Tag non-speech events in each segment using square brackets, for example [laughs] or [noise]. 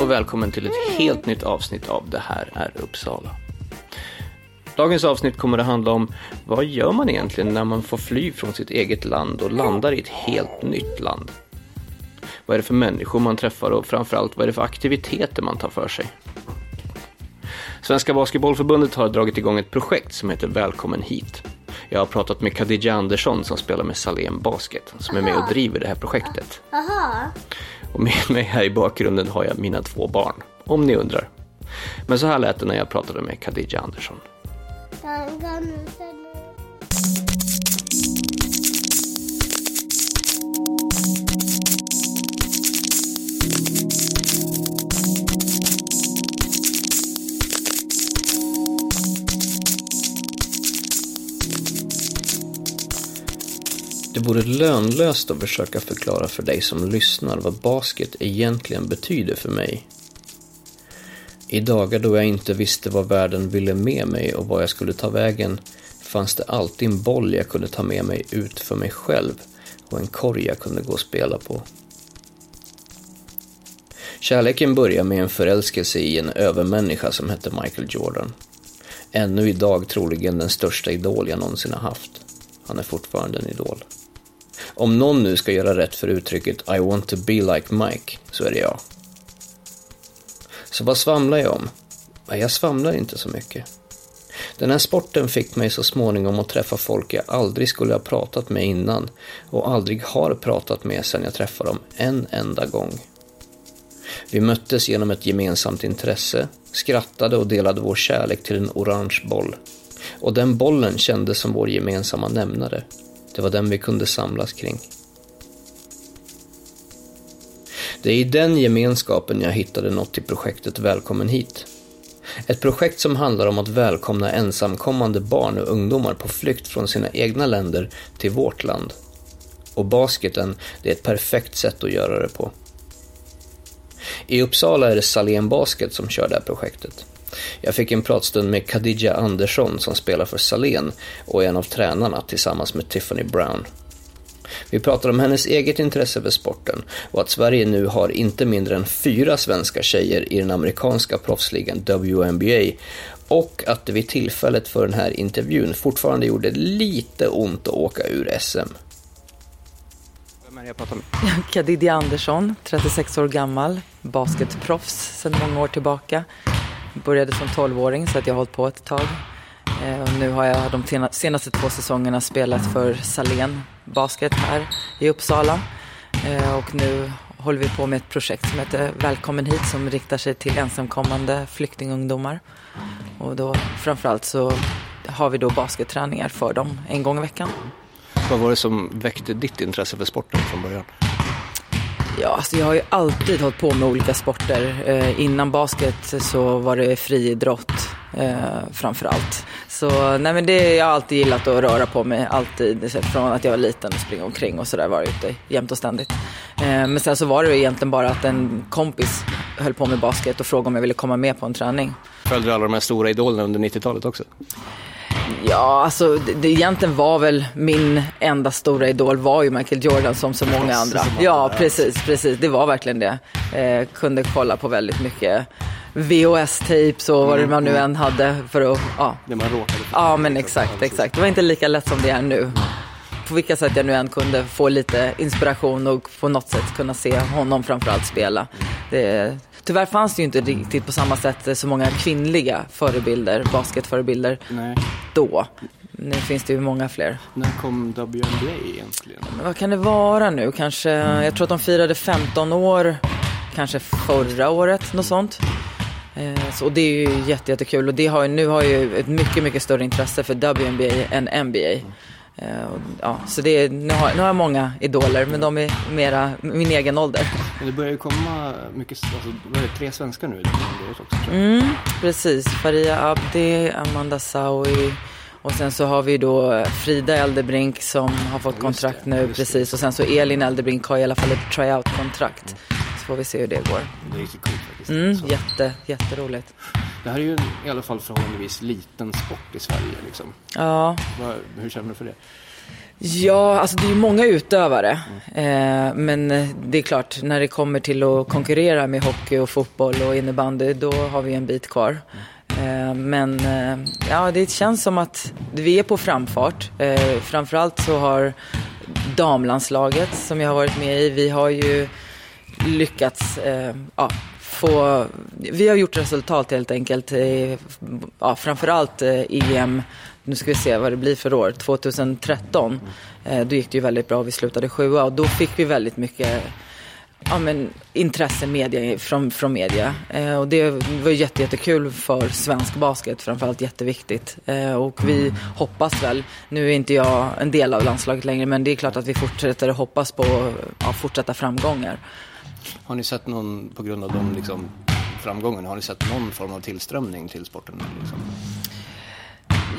Och välkommen till ett helt nytt avsnitt av Det här är Uppsala. Dagens avsnitt kommer att handla om vad gör man egentligen när man får fly från sitt eget land och landar i ett helt nytt land? Vad är det för människor man träffar och framförallt vad är det för aktiviteter man tar för sig? Svenska Basketbollförbundet har dragit igång ett projekt som heter Välkommen hit. Jag har pratat med Khadija Andersson som spelar med Salem Basket som är med och driver det här projektet. Aha. Och med mig här i bakgrunden har jag mina två barn, om ni undrar. Men så här lät det när jag pratade med Khadija Andersson. Det vore lönlöst att försöka förklara för dig som lyssnar vad basket egentligen betyder för mig. I dagar då jag inte visste vad världen ville med mig och vad jag skulle ta vägen fanns det alltid en boll jag kunde ta med mig ut för mig själv och en korg jag kunde gå och spela på. Kärleken började med en förälskelse i en övermänniska som hette Michael Jordan. Ännu idag troligen den största idol jag någonsin har haft. Han är fortfarande en idol. Om någon nu ska göra rätt för uttrycket I want to be like Mike, så är det jag. Så vad svamlar jag om? Jag svamlar inte så mycket. Den här sporten fick mig så småningom att träffa folk jag aldrig skulle ha pratat med innan och aldrig har pratat med sedan jag träffade dem en enda gång. Vi möttes genom ett gemensamt intresse, skrattade och delade vår kärlek till en orange boll. Och den bollen kändes som vår gemensamma nämnare. Det var den vi kunde samlas kring. Det är i den gemenskapen jag hittade något till projektet Välkommen hit. Ett projekt som handlar om att välkomna ensamkommande barn och ungdomar på flykt från sina egna länder till vårt land. Och basketen, det är ett perfekt sätt att göra det på. I Uppsala är det Salén Basket som kör det här projektet. Jag fick en pratstund med Khadija Andersson som spelar för Salén och är en av tränarna tillsammans med Tiffany Brown. Vi pratar om hennes eget intresse för sporten och att Sverige nu har inte mindre än fyra svenska tjejer i den amerikanska proffsligan WNBA och att det vid tillfället för den här intervjun fortfarande gjorde lite ont att åka ur SM. Vem är det jag pratar med? [laughs] Khadija Andersson, 36 år gammal, basketproffs sedan många år tillbaka. Började som 12-åring så att jag har hållit på ett tag. Eh, och nu har jag de senaste två säsongerna spelat för Salén Basket här i Uppsala. Eh, Och nu håller vi på med ett projekt som heter Välkommen hit som riktar sig till ensamkommande flyktingungdomar. Och då framförallt så har vi då basketträningar för dem en gång i veckan. Vad var det som väckte ditt intresse för sporten från början? Ja, alltså jag har ju alltid hållit på med olika sporter. Eh, innan basket så var det friidrott eh, framför allt. Så nej men det, jag har alltid gillat att röra på mig, alltid. Från att jag var liten och springa omkring och sådär var jag ute jämt och ständigt. Eh, men sen så var det egentligen bara att en kompis höll på med basket och frågade om jag ville komma med på en träning. Följde du alla de här stora idolerna under 90-talet också? Ja, alltså det, det egentligen var väl min enda stora idol var ju Michael Jordan som så många andra. Ja, precis, precis. Det var verkligen det. Eh, kunde kolla på väldigt mycket VHS-tapes och vad det man nu än hade för att, ja. Det man råkade. Ja, men exakt, exakt. Det var inte lika lätt som det är nu. På vilka sätt jag nu än kunde få lite inspiration och på något sätt kunna se honom framförallt spela. Det, tyvärr fanns det ju inte riktigt på samma sätt så många kvinnliga förebilder, basketförebilder Nej. då. Nu finns det ju många fler. När kom WNBA egentligen? Men vad kan det vara nu? Kanske, jag tror att de firade 15 år, kanske förra året, något sånt. Eh, så, och det är ju jätte, jättekul och det har, ju- nu har ju ett mycket, mycket större intresse för WNBA än NBA. Eh, och, ja, så det är, nu, har, nu har jag många idoler, men de är mera min egen ålder. Men det börjar ju komma mycket, alltså, vad är det, tre svenskar nu också tror jag. Mm, precis. Faria Abdi, Amanda Saui och sen så har vi då Frida Eldebrink som har fått kontrakt det, nu, det. precis. Och sen så Elin Eldebrink har i alla fall ett tryout-kontrakt. Så får vi se hur det går. Det är riktigt coolt faktiskt. Mm, Så, jätte, jätteroligt. det här är ju i alla fall förhållandevis liten sport i Sverige liksom. Ja, Vad, hur känner du för det? Ja, alltså det är ju många utövare. Eh, men det är klart, när det kommer till att konkurrera med hockey och fotboll och innebandy, då har vi en bit kvar. Eh, men eh, ja, det känns som att vi är på framfart. Eh, framförallt så har damlandslaget som jag har varit med i, vi har ju lyckats eh, ja, få, vi har gjort resultat helt enkelt. Eh, ja, framförallt eh, EM, nu ska vi se vad det blir för år, 2013. Eh, då gick det ju väldigt bra, vi slutade sjua och då fick vi väldigt mycket ja, men, intresse media, från, från media. Eh, och det var jätte, jättekul för svensk basket, framförallt jätteviktigt. Eh, och vi hoppas väl, nu är inte jag en del av landslaget längre, men det är klart att vi fortsätter att hoppas på ja, fortsatta framgångar. Har ni sett någon, på grund av de liksom, framgångarna, har ni sett någon form av tillströmning till sporten? Liksom?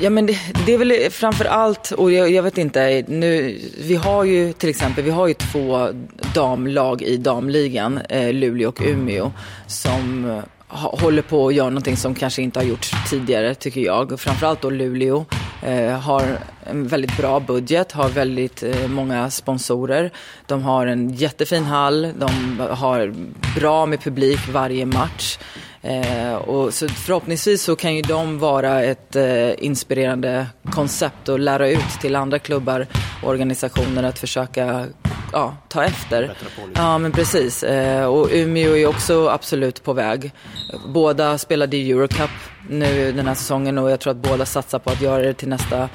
Ja men det, det är väl framför allt, och jag, jag, vet inte, nu, vi har ju till exempel, vi har ju två damlag i damligan, eh, Luleå och Umeå, som eh, ha, håller på att göra någonting som kanske inte har gjorts tidigare tycker jag. Framförallt då Luleå Eh, har en väldigt bra budget, har väldigt eh, många sponsorer. De har en jättefin hall, de har bra med publik varje match. Eh, och så förhoppningsvis så kan ju de vara ett eh, inspirerande koncept och lära ut till andra klubbar och organisationer att försöka ja, ta efter. Ja, men precis. Eh, och Umeå är också absolut på väg. Båda spelade i Eurocup nu den här säsongen och jag tror att båda satsar på att göra det till nästa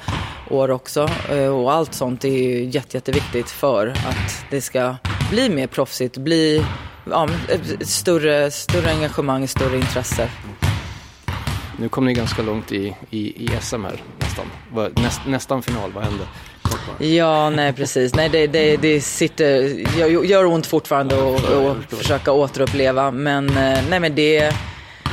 år också. Eh, och allt sånt är ju jätte, jätteviktigt för att det ska bli mer proffsigt, bli ja, större, större engagemang, större intresse. Nu kom ni ganska långt i, i, i SM här nästan. Näst, nästan final, vad hände? Ja, nej precis. Nej, det, det, det sitter, gör ont fortfarande att försöka återuppleva. Men, eh, nej, men det,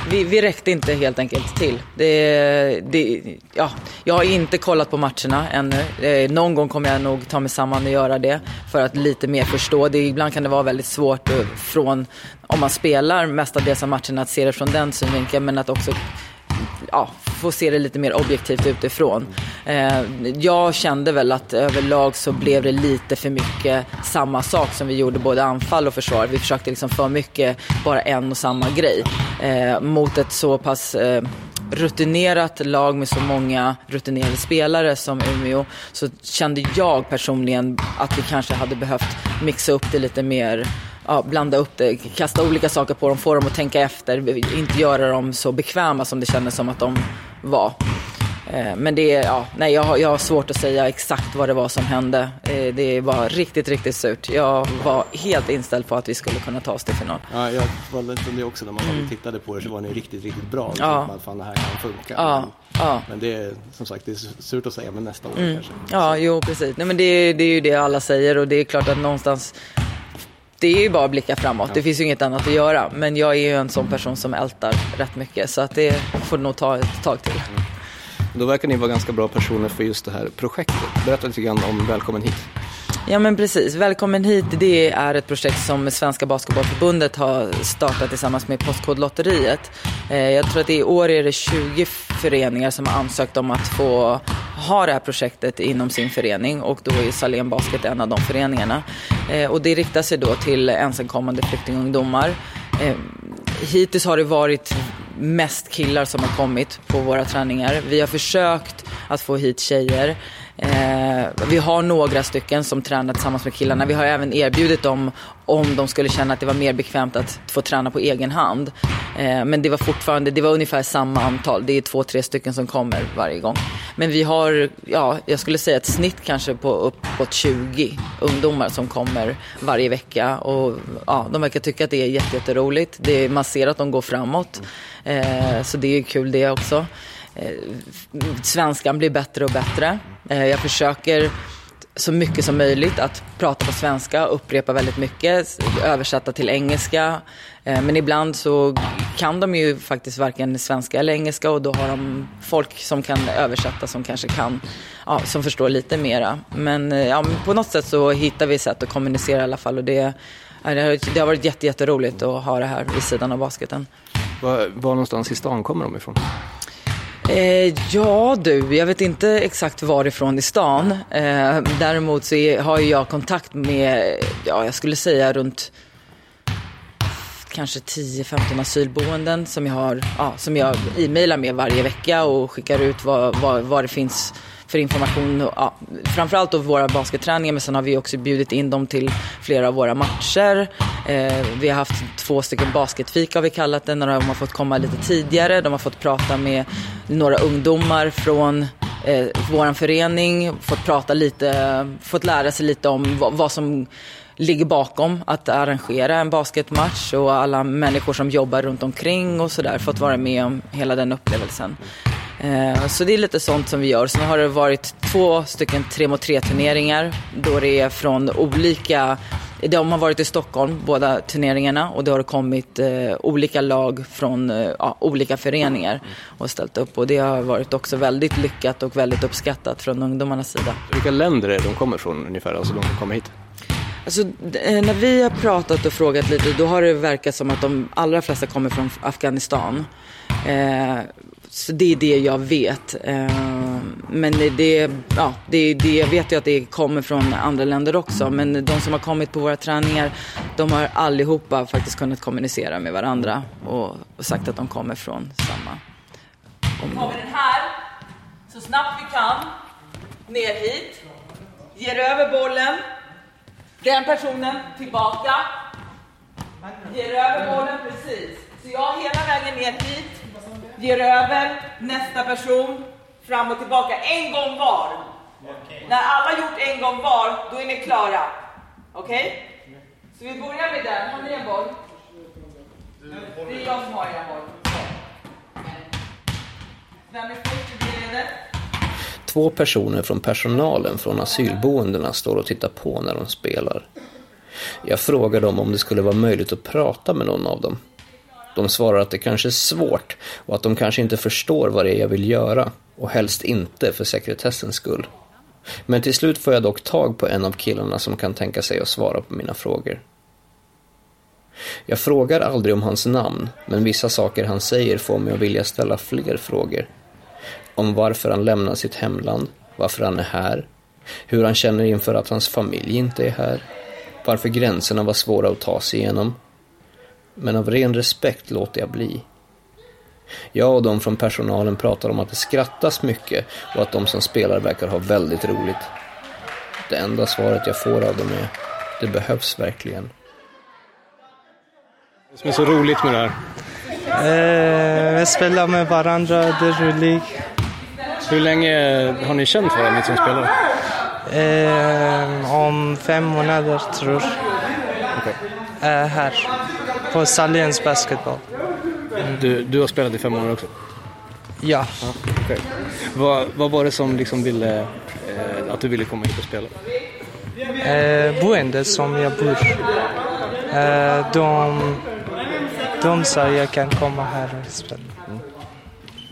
vi, vi räckte inte helt enkelt till. Det, det, ja, jag har inte kollat på matcherna ännu. Eh, någon gång kommer jag nog ta mig samman och göra det för att lite mer förstå. Det, ibland kan det vara väldigt svårt eh, från, om man spelar mestadels av matcherna, att se det från den synvinkeln. Men att också ja, få se det lite mer objektivt utifrån. Eh, jag kände väl att överlag så blev det lite för mycket samma sak som vi gjorde både anfall och försvar. Vi försökte liksom för mycket bara en och samma grej eh, mot ett så pass eh, rutinerat lag med så många rutinerade spelare som Umeå så kände jag personligen att vi kanske hade behövt mixa upp det lite mer ja, blanda upp det, kasta olika saker på dem, få dem att tänka efter, inte göra dem så bekväma som det kändes som att de var. Eh, men det är, ja, nej, jag har, jag har svårt att säga exakt vad det var som hände. Eh, det var riktigt, riktigt surt. Jag var helt inställd på att vi skulle kunna ta oss till final. Ja, jag var lite det också. När man mm. tittade på er så var ni riktigt, riktigt bra. Ja. Man fan, det här kan funka. Ja. Men, ja. men det är som sagt, det är surt att säga, men nästa år mm. kanske. Ja, jo precis. Nej, men det, det är ju det alla säger och det är klart att någonstans det är ju bara att blicka framåt. Det finns ju inget annat att göra. Men jag är ju en sån person som ältar rätt mycket. Så att det får nog ta ett tag till. Då verkar ni vara ganska bra personer för just det här projektet. Berätta lite grann om Välkommen hit. Ja men precis. Välkommen hit, det är ett projekt som Svenska Basketbollförbundet har startat tillsammans med Postkodlotteriet. Eh, jag tror att i år är det 20 föreningar som har ansökt om att få ha det här projektet inom sin förening och då är Salén Basket en av de föreningarna. Eh, och det riktar sig då till ensamkommande flyktingungdomar. Eh, hittills har det varit mest killar som har kommit på våra träningar. Vi har försökt att få hit tjejer. Eh, vi har några stycken som tränar tillsammans med killarna. Vi har även erbjudit dem om de skulle känna att det var mer bekvämt att få träna på egen hand. Eh, men det var fortfarande, det var ungefär samma antal. Det är två, tre stycken som kommer varje gång. Men vi har, ja, jag skulle säga ett snitt kanske på uppåt 20 ungdomar som kommer varje vecka. Och ja, de verkar tycka att det är jätteroligt. Det, man ser att de går framåt. Eh, så det är kul det också. Eh, svenskan blir bättre och bättre. Eh, jag försöker så mycket som möjligt att prata på svenska, upprepa väldigt mycket, översätta till engelska. Eh, men ibland så kan de ju faktiskt varken svenska eller engelska och då har de folk som kan översätta som kanske kan, ja, som förstår lite mera. Men eh, ja, på något sätt så hittar vi sätt att kommunicera i alla fall och det, det har varit jätteroligt att ha det här vid sidan av basketen. Var, var någonstans i stan kommer de ifrån? Eh, ja du, jag vet inte exakt varifrån i stan. Eh, däremot så är, har jag kontakt med, ja jag skulle säga runt kanske 10-15 asylboenden som jag, har, ja, som jag e-mailar med varje vecka och skickar ut vad, vad, vad det finns för information. Ja, framförallt då våra basketträningar men sen har vi också bjudit in dem till flera av våra matcher. Eh, vi har haft två stycken basketfika har vi kallat det, när de har fått komma lite tidigare. De har fått prata med några ungdomar från eh, vår förening, fått prata lite, fått lära sig lite om vad, vad som ligger bakom att arrangera en basketmatch och alla människor som jobbar runt omkring och sådär fått vara med om hela den upplevelsen. Eh, så det är lite sånt som vi gör. Sen har det varit två stycken tre mot tre turneringar då det är från olika de har varit i Stockholm, båda turneringarna, och det har kommit eh, olika lag från eh, ja, olika föreningar och ställt upp. Och det har varit också väldigt lyckat och väldigt uppskattat från ungdomarnas sida. Vilka länder är det de kommer från ungefär, alltså de som kommer hit? Alltså, eh, när vi har pratat och frågat lite, då har det verkat som att de allra flesta kommer från Afghanistan. Eh, så det är det jag vet. Eh, men det, ja, det, det, jag vet ju att det kommer från andra länder också. Men de som har kommit på våra träningar, de har allihopa faktiskt kunnat kommunicera med varandra och, och sagt att de kommer från samma område. Kommer den här, så snabbt vi kan, ner hit, ger över bollen, den personen tillbaka, ger över bollen precis. Så jag hela vägen ner hit, ger över nästa person, fram och tillbaka, en gång var. Okay. När alla gjort en gång var, då är ni klara. Okej? Okay? Så vi börjar med den. Har ni en boll? Det är jag som har en boll. Vem är först i ledet? Två personer från personalen från asylboendena står och tittar på när de spelar. Jag frågar dem om det skulle vara möjligt att prata med någon av dem. De svarar att det kanske är svårt och att de kanske inte förstår vad det är jag vill göra och helst inte för sekretessens skull. Men till slut får jag dock tag på en av killarna som kan tänka sig att svara på mina frågor. Jag frågar aldrig om hans namn, men vissa saker han säger får mig att vilja ställa fler frågor. Om varför han lämnar sitt hemland, varför han är här, hur han känner inför att hans familj inte är här, varför gränserna var svåra att ta sig igenom men av ren respekt låter jag bli. Jag och de från personalen pratar om att det skrattas mycket och att de som spelar verkar ha väldigt roligt. Det enda svaret jag får av dem är, det behövs verkligen. Vad som är så roligt med det här? Eh, vi spelar med varandra, det är roligt. Hur länge har ni känt varandra, ni som spelar? Eh, om fem månader, tror jag. Okay. Eh, här på Sahlins basketboll. Mm. Du, du har spelat i fem år också? Ja. ja okay. vad, vad var det som liksom ville, eh, att du ville komma hit och spela? Eh, boende som jag bor. Eh, de, de sa jag kan komma här och spela. Mm.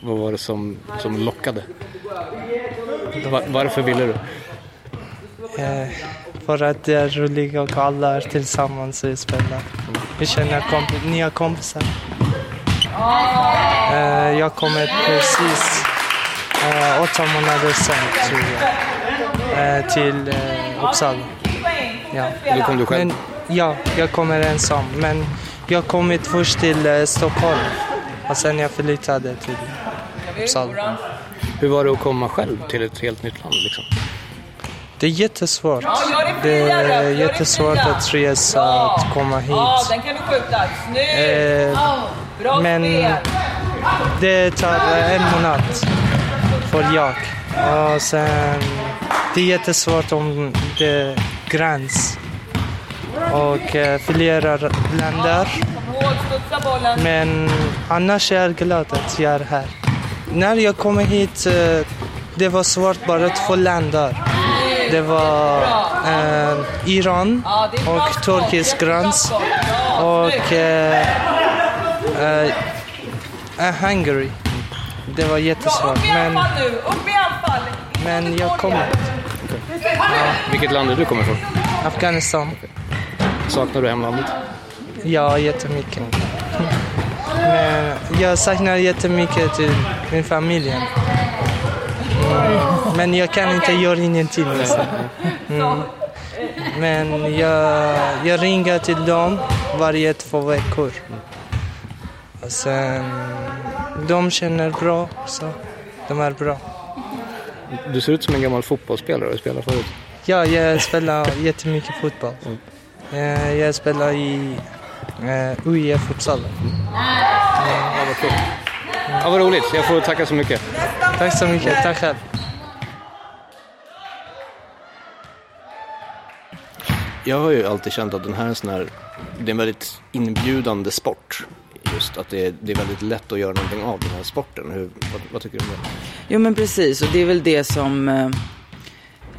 Vad var det som, som lockade? Var, varför ville du? Eh, för att det är roligt och alla är tillsammans och spelar. Vi känner komp nya kompisar. Uh, jag kommer precis uh, åtta månader sedan tror jag, uh, till Uppsala. Ja. Då kom du själv? Men, ja, jag kommer ensam. Men jag kom först till Stockholm och sen jag flyttade till Uppsala. Hur var det att komma själv till ett helt nytt land? Liksom? Det är jättesvårt. Det är jättesvårt att resa, att komma hit. Ja, den kan du skjuta. Eh, men det tar en månad för jag. Och sen, det är jättesvårt om det är gräns och eh, flera länder. Men annars är jag glad att jag är här. När jag kommer hit, eh, det var svårt bara få länder. Det var eh, Iran och turkisk gräns och eh, eh, Hungary. Det var jättesvårt. Men, men jag kommer. Ja. Vilket land är du kommer ifrån? Afghanistan. Saknar du hemlandet? Ja, jättemycket. [laughs] Men jag saknar jättemycket till min familj. Men jag kan inte göra ingenting nästan. Mm. Men jag, jag ringer till dem varje två veckor. Och sen, de känner bra, så de är bra. Du ser ut som en gammal fotbollsspelare. Du spelar förut. Ja, jag spelar jättemycket fotboll. Mm. Jag spelar i uh, UIF Uppsala. Mm. Ja, vad kul. Ja, vad roligt. Jag får tacka så mycket. Tack så mycket. Tack själv. Jag har ju alltid känt att den här är en sån här, det är en väldigt inbjudande sport. Just att det är, det är väldigt lätt att göra någonting av den här sporten. Hur, vad, vad tycker du om det? Jo men precis och det är väl det som eh,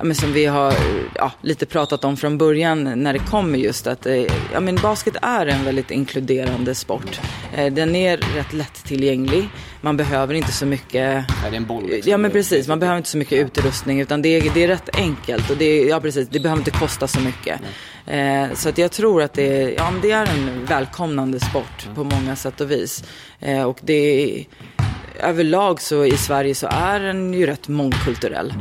men som vi har ja, lite pratat om från början när det kommer just att eh, ja, men basket är en väldigt inkluderande sport. Eh, den är rätt lättillgänglig. Man behöver inte så mycket... Nej, det är en boll. Liksom. Ja, men precis. Man behöver inte så mycket utrustning utan det är, det är rätt enkelt och det, är, ja, precis, det behöver inte kosta så mycket. Eh, så att jag tror att det är, ja, det är en välkomnande sport på många sätt och vis. Eh, och det är, överlag så i Sverige så är den ju rätt mångkulturell.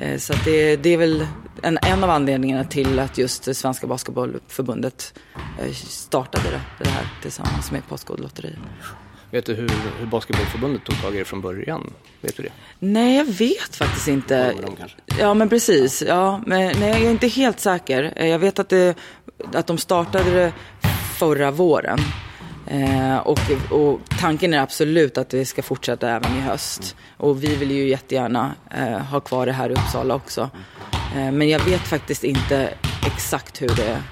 Eh, så det, det, är väl en, en av anledningarna till att just Svenska Basketbollförbundet eh, startade det, det här tillsammans med Postkodlotteriet. Vet du hur, hur Basketbollförbundet tog tag i det från början? Vet du det? Nej, jag vet faktiskt inte. Ja, men precis. Ja, men, nej, jag är inte helt säker. Eh, jag vet att, det, att de startade det förra våren. Eh, och, och, tanken är absolut att vi ska fortsätta även i höst. Och vi vill ju jättegärna eh, ha kvar det här i Uppsala också. Eh, men jag vet faktiskt inte exakt hur det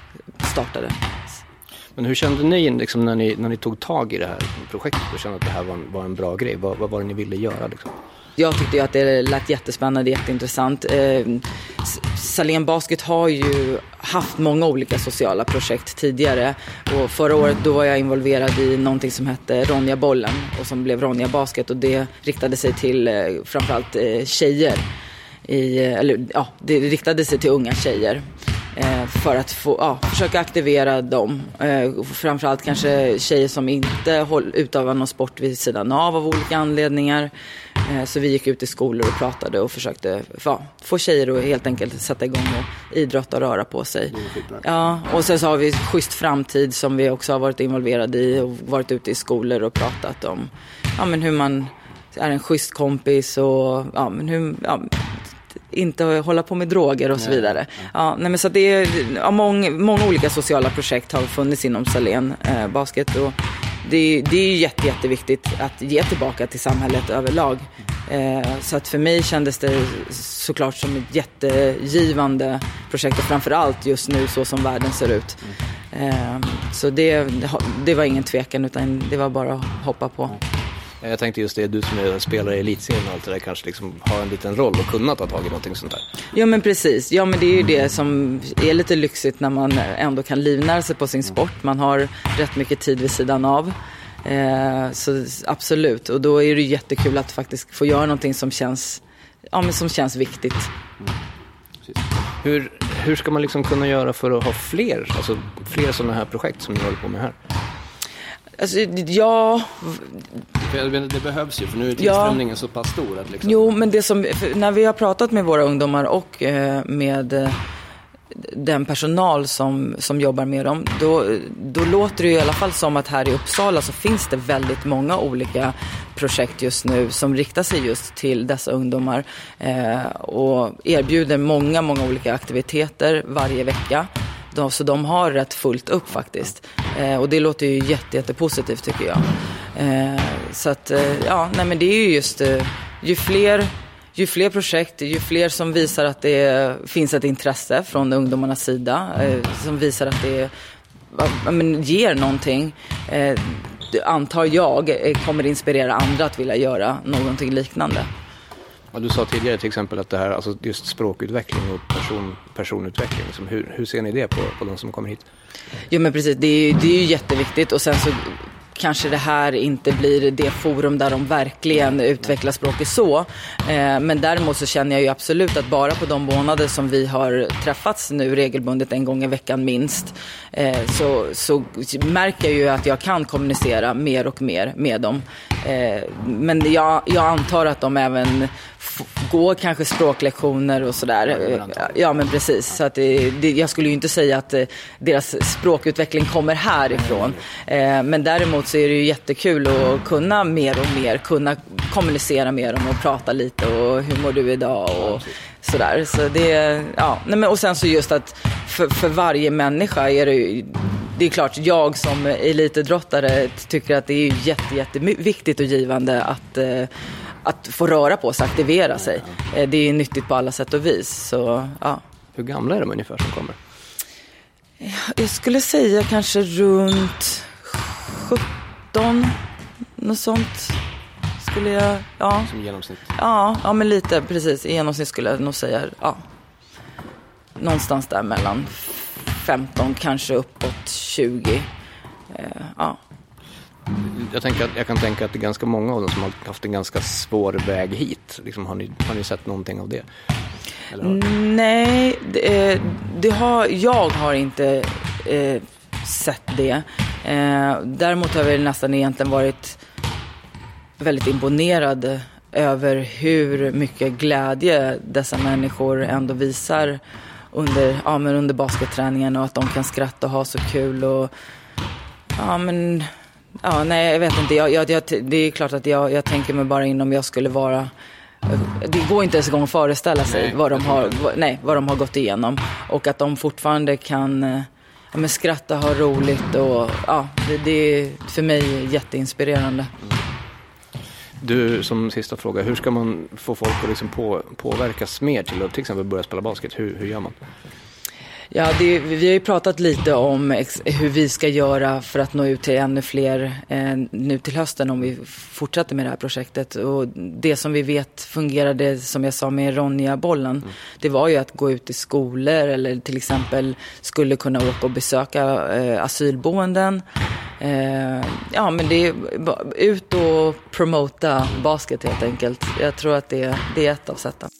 startade. Men hur kände ni liksom, när, ni när ni tog tag i det här projektet och kände att det här var en, var en bra grej? Vad, vad var det ni ville göra? Liksom? Jag tyckte ju att det lät jättespännande, jätteintressant. Eh, Salén Basket har ju haft många olika sociala projekt tidigare. Och förra året då var jag involverad i någonting som hette Ronja Bollen och som blev Ronja Basket och det riktade sig till eh, framförallt eh, tjejer. I, eh, eller ja, det riktade sig till unga tjejer. Eh, för att få, ja, försöka aktivera dem. Eh, framförallt kanske tjejer som inte utövar någon sport vid sidan av av olika anledningar. Eh, så vi gick ut i skolor och pratade och försökte ja, få tjejer att helt enkelt sätta igång och idrotta och röra på sig. Ja, och sen så har vi Schysst Framtid som vi också har varit involverade i och varit ute i skolor och pratat om ja, men hur man är en schysst kompis och ja, men hur, ja, inte hålla på med droger och så vidare. Ja, nej, men så det är, ja, många, många olika sociala projekt har funnits inom Salén eh, Basket. Och det, det är jätte, jätteviktigt att ge tillbaka till samhället överlag. Eh, så att för mig kändes det såklart som ett jättegivande projekt och framförallt just nu så som världen ser ut. Eh, så det, det var ingen tvekan utan det var bara att hoppa på. Jag tänkte just det, du som är spelare i elitserien och allt det där kanske liksom har en liten roll och kunna ta tag i någonting sånt där. Ja men precis, ja men det är ju det som är lite lyxigt när man ändå kan livnära sig på sin sport. Man har rätt mycket tid vid sidan av. Eh, så absolut, och då är det jättekul att faktiskt få göra någonting som känns, ja, men som känns viktigt. Mm. Hur, hur ska man liksom kunna göra för att ha fler, alltså fler sådana här projekt som ni håller på med här? Alltså, ja... Det behövs ju, för nu är tillströmningen ja. så pass stor. Att liksom... Jo, men det som, när vi har pratat med våra ungdomar och eh, med eh, den personal som, som jobbar med dem, då, då låter det i alla fall som att här i Uppsala så finns det väldigt många olika projekt just nu som riktar sig just till dessa ungdomar eh, och erbjuder många, många olika aktiviteter varje vecka. De, så de har rätt fullt upp faktiskt. Eh, och det låter ju jätte, jättepositivt tycker jag. Eh, så att, eh, ja, nej men det är ju just, eh, ju fler ju fler projekt, ju fler som visar att det finns ett intresse från ungdomarnas sida, eh, som visar att det men, ger någonting, antar jag kommer inspirera andra att vilja göra någonting liknande. Ja, du sa tidigare till exempel att det här, alltså just språkutveckling och person, personutveckling, liksom, hur, hur ser ni det på, på de som kommer hit? Jo men precis, det är, det är ju jätteviktigt och sen så kanske det här inte blir det forum där de verkligen utvecklar språket så. Eh, men däremot så känner jag ju absolut att bara på de månader som vi har träffats nu regelbundet en gång i veckan minst eh, så, så märker jag ju att jag kan kommunicera mer och mer med dem. Eh, men jag, jag antar att de även går kanske språklektioner och sådär. Ja, men precis. Så att det, det, jag skulle ju inte säga att deras språkutveckling kommer härifrån. Men däremot så är det ju jättekul att kunna mer och mer, kunna kommunicera med dem och prata lite och hur mår du idag och sådär. Så det, ja, nej men och sen så just att för, för varje människa är det ju, det är klart, jag som elitidrottare tycker att det är jätte, jätteviktigt och givande att, eh, att få röra på sig, aktivera sig. Eh, det är nyttigt på alla sätt och vis. Så, ja. Hur gamla är de ungefär som kommer? Jag skulle säga kanske runt 17, något sånt skulle jag, ja. Som genomsnitt? Ja, ja men lite precis. I genomsnitt skulle jag nog säga, ja. Någonstans där mellan 15, kanske uppåt 20. Eh, ja. Jag, tänker att, jag kan tänka att det är ganska många av dem som har haft en ganska svår väg hit. Liksom, har, ni, har ni sett någonting av det? Nej, det, eh, det, har, jag har inte eh, sett det. Eh, däremot har vi nästan egentligen varit väldigt imponerad över hur mycket glädje dessa människor ändå visar under, ja, men under basketträningen och att de kan skratta och ha så kul. Och, ja, men, ja, nej, jag vet inte. Jag, jag, jag, det är klart att jag, jag tänker mig bara in om jag skulle vara det går inte ens igång att föreställa sig nej, vad, de har, nej, vad de har gått igenom. Och att de fortfarande kan ja, men skratta, ha roligt och ja, det, det är för mig jätteinspirerande. Du, som sista fråga, hur ska man få folk att liksom på, påverkas mer till att till exempel börja spela basket? Hur, hur gör man? Ja, det, vi har ju pratat lite om ex, hur vi ska göra för att nå ut till ännu fler eh, nu till hösten om vi fortsätter med det här projektet. Och det som vi vet fungerade, som jag sa med Ronja-bollen, mm. det var ju att gå ut i skolor eller till exempel skulle kunna åka och besöka eh, asylboenden. Eh, ja, men det är ut och promota basket helt enkelt. Jag tror att det, det är ett av sätten.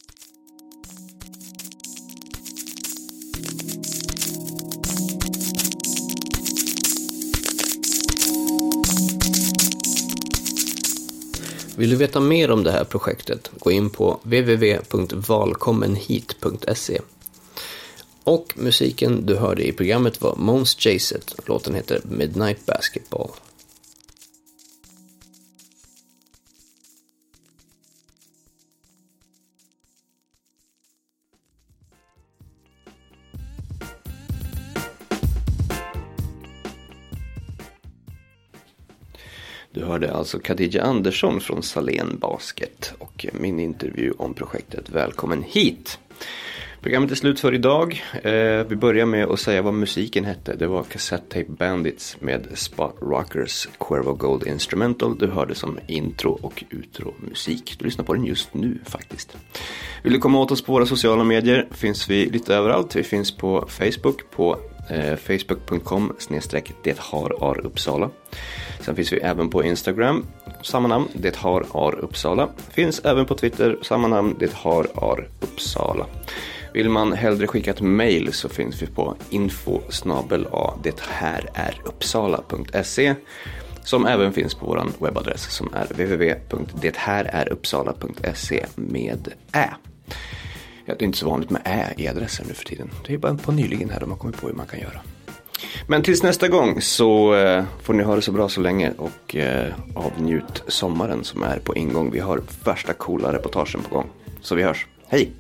Vill du veta mer om det här projektet, gå in på www.valkommenhit.se. Och musiken du hörde i programmet var Måns Jacet. Låten heter Midnight Basketball. Hörde alltså Khadija Andersson från Salén Basket och min intervju om projektet Välkommen hit. Programmet är slut för idag. Eh, vi börjar med att säga vad musiken hette. Det var Cassette Tape Bandits med Spot Rockers Cuervo Gold Instrumental. Du hörde som intro och utro musik. Du lyssnar på den just nu faktiskt. Vill du komma åt oss på våra sociala medier finns vi lite överallt. Vi finns på Facebook på eh, facebook.com snedstreck det har Uppsala. Sen finns vi även på Instagram, samma namn, det har ar Uppsala. Finns även på Twitter, samma namn, det har ar Uppsala. Vill man hellre skicka ett mail så finns vi på info det här är uppsala.se som även finns på vår webbadress som är www.dethäräruppsala.se med ä. Det är inte så vanligt med ä i adressen nu för tiden. Det är bara på nyligen här de har kommit på hur man kan göra. Men tills nästa gång så eh, får ni ha det så bra så länge och eh, avnjut sommaren som är på ingång. Vi har värsta coola reportagen på gång. Så vi hörs. Hej!